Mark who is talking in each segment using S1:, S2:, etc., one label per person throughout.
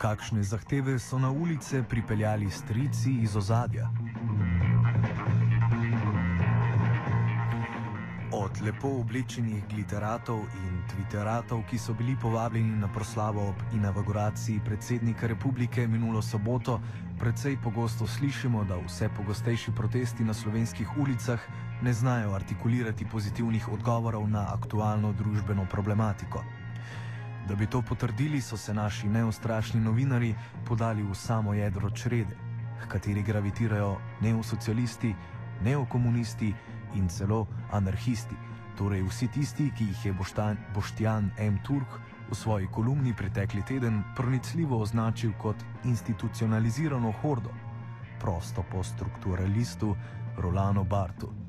S1: Kakšne zahteve so na ulice pripeljali strici iz ozadja? Od lepo oblečenih gliteratov in twitteratov, ki so bili povabljeni na proslavo ob inauguraciji predsednika republike minulo soboto, precej pogosto slišimo, da vse pogostejši protesti na slovenskih ulicah ne znajo artikulirati pozitivnih odgovorov na aktualno družbeno problematiko. Da bi to potrdili, so se naši neustrašni novinari podali v samo jedro črede, h kateri gravitirajo neosocialisti, neokomunisti in celo anarhisti, torej vsi tisti, ki jih je Boštjan M. Turk v svoji kolumni pretekli teden pronicljivo označil kot institucionalizirano hordo, prosto po strukturalistu Rolano Bartu.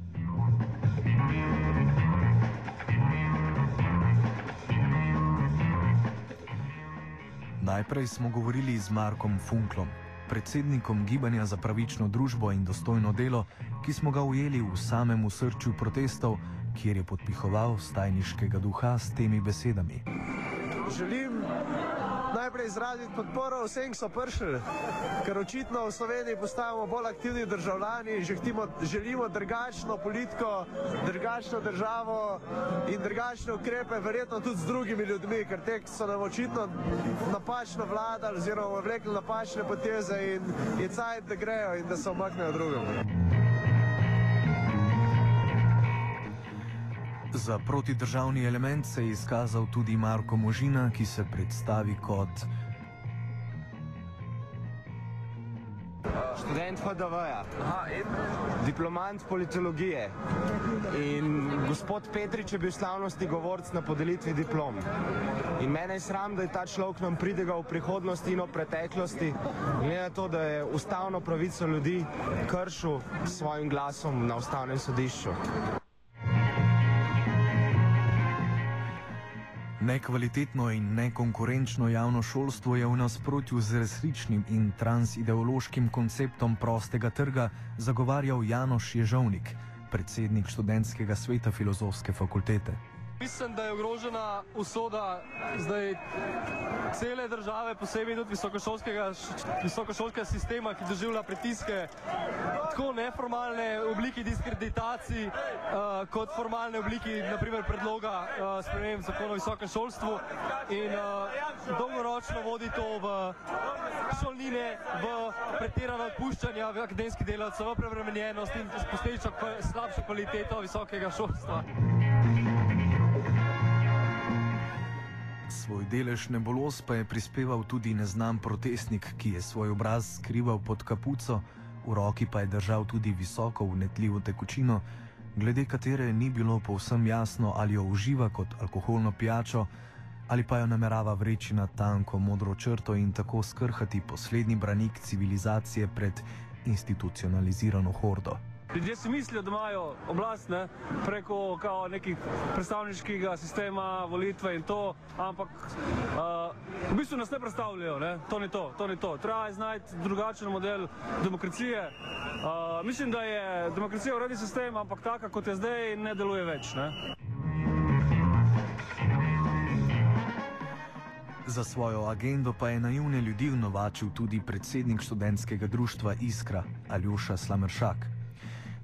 S1: Najprej smo govorili z Markom Funklom, predsednikom Gibanja za pravično družbo in dostojno delo, ki smo ga ujeli v samem srču protestov, kjer je podpihoval stajniškega duha s temi besedami.
S2: Želim najprej izraziti podporo vsem, ki so prišli, ker očitno v Sloveniji postajamo bolj aktivni državljani želimo, želimo drugačno politiko, drugačno državo in drugačne ukrepe, verjetno tudi z drugimi ljudmi, ker te so nam očitno napačno vladali oziroma vlekli napačne poteze in je cajt, da grejo in da se omaknejo drugim.
S1: Za protidržavni element se je izkazal tudi Marko Možina, ki se predstavi kot
S3: študent HDV-ja, diplomant politologije in gospod Petrič je bil slavnostni govorc na podelitvi diplom. In mene je sram, da je ta človek nam pridegal v prihodnosti in v preteklosti, glede na to, da je ustavno pravico ljudi kršil s svojim glasom na ustavnem sodišču.
S1: Nekvalitetno in nekonkurenčno javno šolstvo je v nasprotju z resničnim in transideološkim konceptom prostega trga zagovarjal Janoš Ježovnik, predsednik študentskega sveta filozofske fakultete.
S4: Mislim, da je ogrožena usoda zdaj cele države, posebej tudi visokošolskega, visokošolskega sistema, ki doživlja pritiske tako neformalne oblike diskreditacij, uh, kot formalne oblike, naprimer predloga uh, sprememb zakona o visokem šolstvu in uh, dolgoročno vodi to v šolnine, v pretirano odpuščanje v akademski delavcev, v prevremenjenost in posledično slabšo kvaliteto visokega šolstva.
S1: Svoj delež nebolos pa je prispeval tudi neznan protestnik, ki je svoj obraz skrival pod kapuco, v roki pa je držal tudi visoko vnetljivo tekočino, glede katere ni bilo povsem jasno, ali jo uživa kot alkoholno pijačo ali pa jo namerava vreči na tanko modro črto in tako skrhati poslednji branik civilizacije pred institucionalizirano hordo.
S4: Ljudje si mislijo, da imajo oblast ne, preko kao, nekih predstavniškega sistema, volitve in to, ampak uh, v bistvu nas ne predstavljajo. Ne. To ni to, to ni to. Treba je znati drugačen model demokracije. Uh, mislim, da je demokracija uredi sistem, ampak taka kot je zdaj, ne deluje več. Ne.
S1: Za svojo agendo pa je naivne ljudi vnovačil tudi predsednik študentskega društva Iskra, Aljoša Slamršak.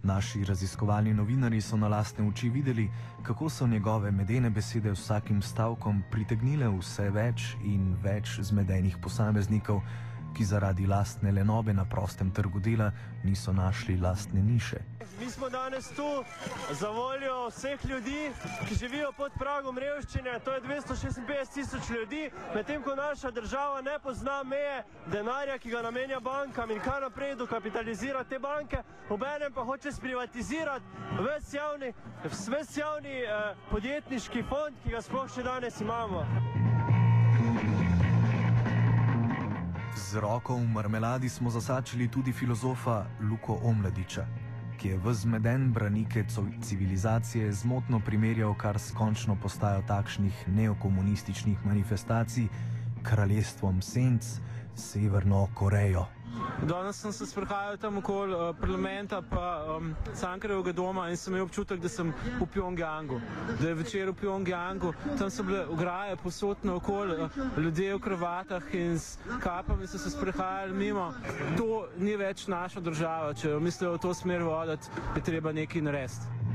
S1: Naši raziskovalni novinari so na lastne oči videli, kako so njegove medene besede vsakim stavkom pritegnile vse več in več zmedenih posameznikov, ki zaradi lastne lenobe na prostem trgu dela niso našli lastne niše.
S2: Mi smo danes tu za voljo vseh ljudi, ki živijo pod pragom revščine, to je 256 tisoč ljudi, medtem ko naša država ne pozna meje denarja, ki ga namenja bankam in kar naprej dokapitalizira te banke, obenem pa hoče sprivatizirati ves javni, ves javni eh, podjetniški fond, ki ga sploh še danes imamo.
S1: Z roko v marmeladi smo zasačili tudi filozofa Luko Omladiča, ki je v zmeden branike civilizacije zmotno primerjal kar s končno postajo takšnih neokomunističnih manifestacij kraljestvom Senc, Severno Korejo.
S5: Danes sem se sprehajal tam okoli uh, parlamenta pa um, Cankarevega doma in sem imel občutek, da sem v Pjongjangu, da je večer v Pjongjangu, tam so bile ograje posotne okoli, uh, ljudje v kravatah in s kapami so se sprehajali mimo. To ni več naša država, če mislijo v to smer voditi, je treba nekaj narediti.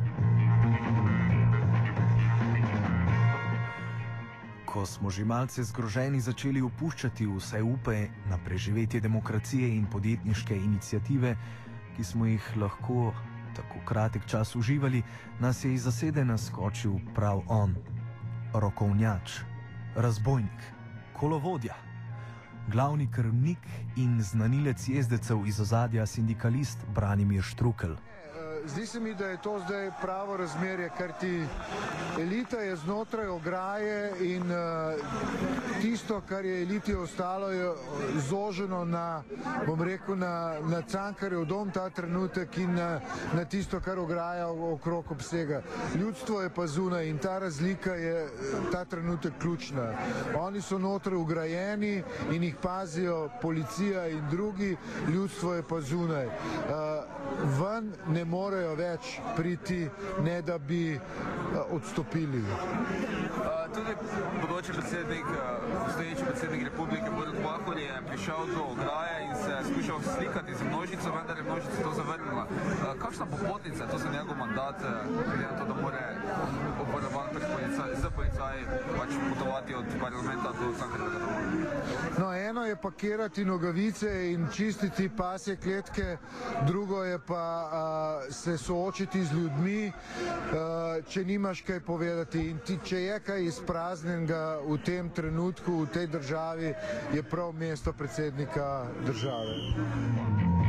S1: Ko smo že malce zgroženi začeli opuščati vse upe na preživetje demokracije in podjetniške inicijative, ki smo jih lahko tako kratek čas uživali, nas je iz zasedena skočil prav on, rokovnjač, razbojnik, kolovodja, glavni krvnik in znanilec jezdecev iz ozadja sindikalist Branimir Štrukel.
S6: Zdi se mi, da je to zdaj pravo razmerje, ker ti elita je znotraj ograje in uh, tisto, kar je eliti ostalo, je zoženo na, bom rekel, na, na cankarjev dom ta trenutek in na, na tisto, kar ograja okrog obsega. Ljudstvo je pa zunaj in ta razlika je ta trenutek ključna. Oni so znotraj ugrajeni in jih pazijo policija in drugi, ljudstvo je pa zunaj. Uh, ven ne more morejo več priti, ne da bi uh, odstopili.
S7: Tudi bodoči predsednik, obstoječi uh, predsednik republike Borut Pahor je prišel do ograje in se skušal slikati z množico, vendar je množica to zavrnila. Kakšna popotnica to za njegov mandat, glede na to, da more uporaban z policaji pač potovati od parlamenta do Cankarjevega doma?
S6: No, eno je pakirati nogavice in čistiti pasje kletke, drugo je pa uh, se soočiti z ljudmi, uh, če nimaš kaj povedati. In ti, če je kaj izpraznjenega v tem trenutku, v tej državi, je prav mesto predsednika države.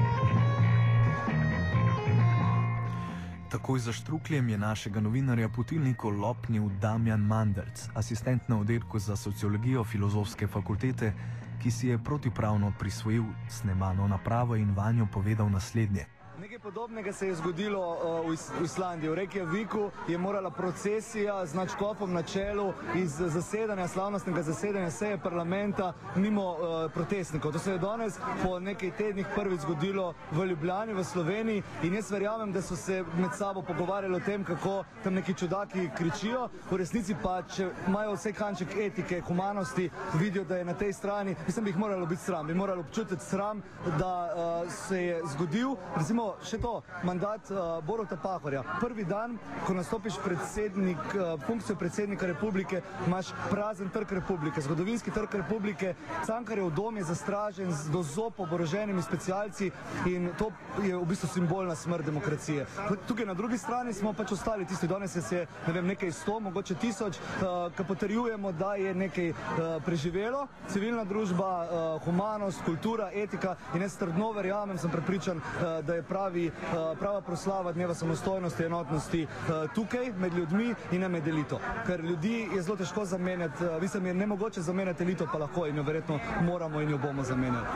S1: Takoj za štrukljem je našega novinarja potilniku lopnil Damjan Mandelc, asistent na oddelku za sociologijo filozofske fakultete, ki si je protipravno prisvojil snemano napravo in vanjo povedal naslednje.
S8: Nekaj podobnega se je zgodilo uh, v Islandiji. V Reykjaviku je morala procesija z načkopom na čelu iz zasedanja, slavnostnega zasedanja seje parlamenta mimo uh, protestnikov. To se je danes po nekaj tednih prvič zgodilo v Ljubljani, v Sloveniji in jaz verjamem, da so se med sabo pogovarjali o tem, kako tam neki čudaki kričijo. V resnici pa, če imajo vse kanček etike, humanosti, vidijo, da je na tej strani, mislim, bi jih moralo biti sram, bi moralo občutiti sram, da uh, se je zgodil. Recimo, še to, mandat uh, Borota Pahorja. Prvi dan, ko nastopiš predsednik, uh, funkcijo predsednika republike, imaš prazen trg republike, zgodovinski trg republike, Cankarjev dom je zastražen z dozop oboroženimi specialci in to je v bistvu simbolna smrt demokracije. Tukaj na drugi strani smo pač ostali tisti, danes je ne vem, nekaj sto, mogoče tisoč, uh, ki potrjujemo, da je nekaj uh, preživelo, civilna družba, uh, humanost, kultura, etika in jaz trdno verjamem, sem prepričan, uh, da je prav pravi, eh, prava proslava dneva samostojnosti enotnosti eh, tukaj med ljudmi in ne med elito. Ker ljudi je zelo težko zamenjati, eh, mislim, je nemogoče zamenjati elito, pa lahko in jo verjetno moramo in jo bomo zamenjali.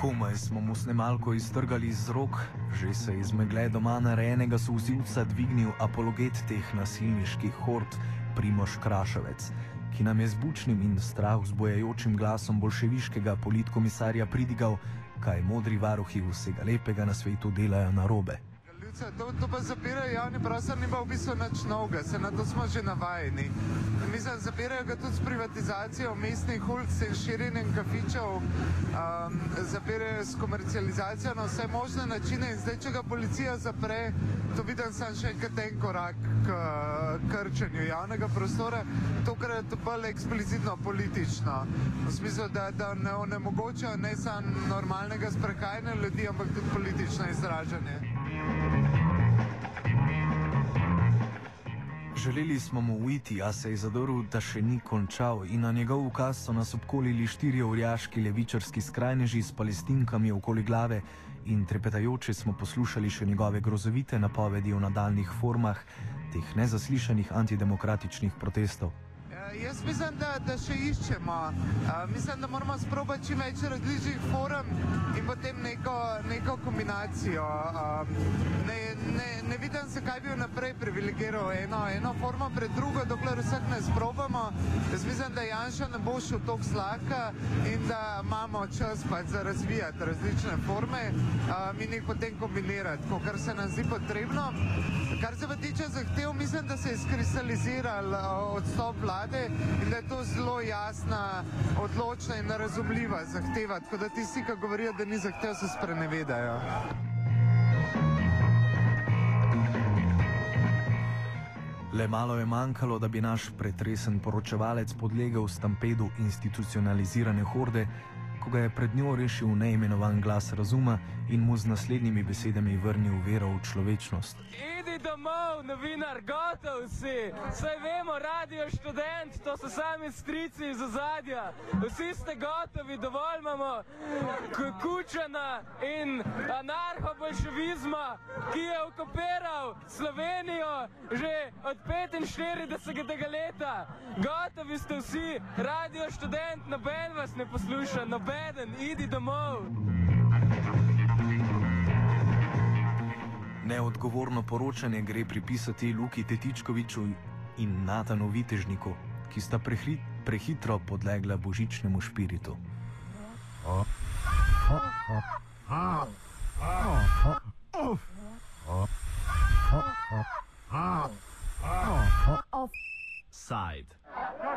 S1: Komaj smo mu snemalko iztrgali iz rok, že se je iz megle doma narejenega suzivca dvignil apologet teh nasilniških hord, Primoš Kraševec ki nam je z bučnim in strah vzbojajočim glasom bolševiškega politkomisarja pridigal, kaj modri varuhi vsega lepega na svetu delajo na robe.
S6: To, to pa zapirajo javni prostor, ni pa v bistvu nič novega, se na to smo že navajeni. Mislim, zapirajo ga tudi s privatizacijo mestnih ulic in širjenjem kafičev, um, zapirajo s komercializacijo na vse možne načine in zdaj, če ga policija zapre, to vidim sam še enkrat en korak k krčenju javnega prostora, tokrat bolj eksplicitno politično. V smislu, da, da ne onemogočajo ne samo normalnega sprehajanja ljudi, ampak tudi politično izražanje.
S1: Želeli smo mu uiti, a se je zadoril, da še ni končal in na njegov ukaz so nas obkolili štirje urjaški levičarski skrajneži s palestinkami okoli glave in trepetajoče smo poslušali še njegove grozovite napovedi o nadaljnih formah teh nezaslišanih antidemokratičnih protestov.
S6: Jaz mislim, da, da še iščemo. Uh, mislim, da moramo sprobati čim več različnih forum in potem neko, neko kombinacijo. Uh, ne, ne, ne vidim zakaj bi jo naprej privilegiral eno, eno formo pred drugo, dokler vseh ne sprobamo. Jaz mislim, da Janša ne bo šel tako zlahka in da imamo čas pač za razvijati različne forme um, in jih potem kombinirati, kar se nam zdi potrebno. Kar se pa tiče zahtev, mislim, da se je skristaliziral uh, odstop vlade in da je to zelo jasna, odločna in razumljiva zahteva. Tako da tisti, ki govorijo, da ni zahtev, se sprenevedajo.
S1: Le malo je manjkalo, da bi naš pretresen poročevalec podlegel stampedu institucionalizirane horde, ko ga je pred njo rešil neimenovan glas razuma in mu z naslednjimi besedami vrnil vero v človečnost.
S9: Idi domov, novinar, gotov si. Vse vemo, radio študent, to so sami strici iz ozadja. Vsi ste gotovi, dovolj imamo kučana in anarcho-bolševizma, ki je okupiral Slovenijo že od 45. leta. Gotovi ste vsi, radio študent, noben vas ne posluša, noben, idi domov.
S1: Neodgovorno poročanje gre pripisati Luki Tetičkoviču in Natanu Vitežniku, ki sta prehri, prehitro podlegla božičnemu špiritu.
S5: Offside.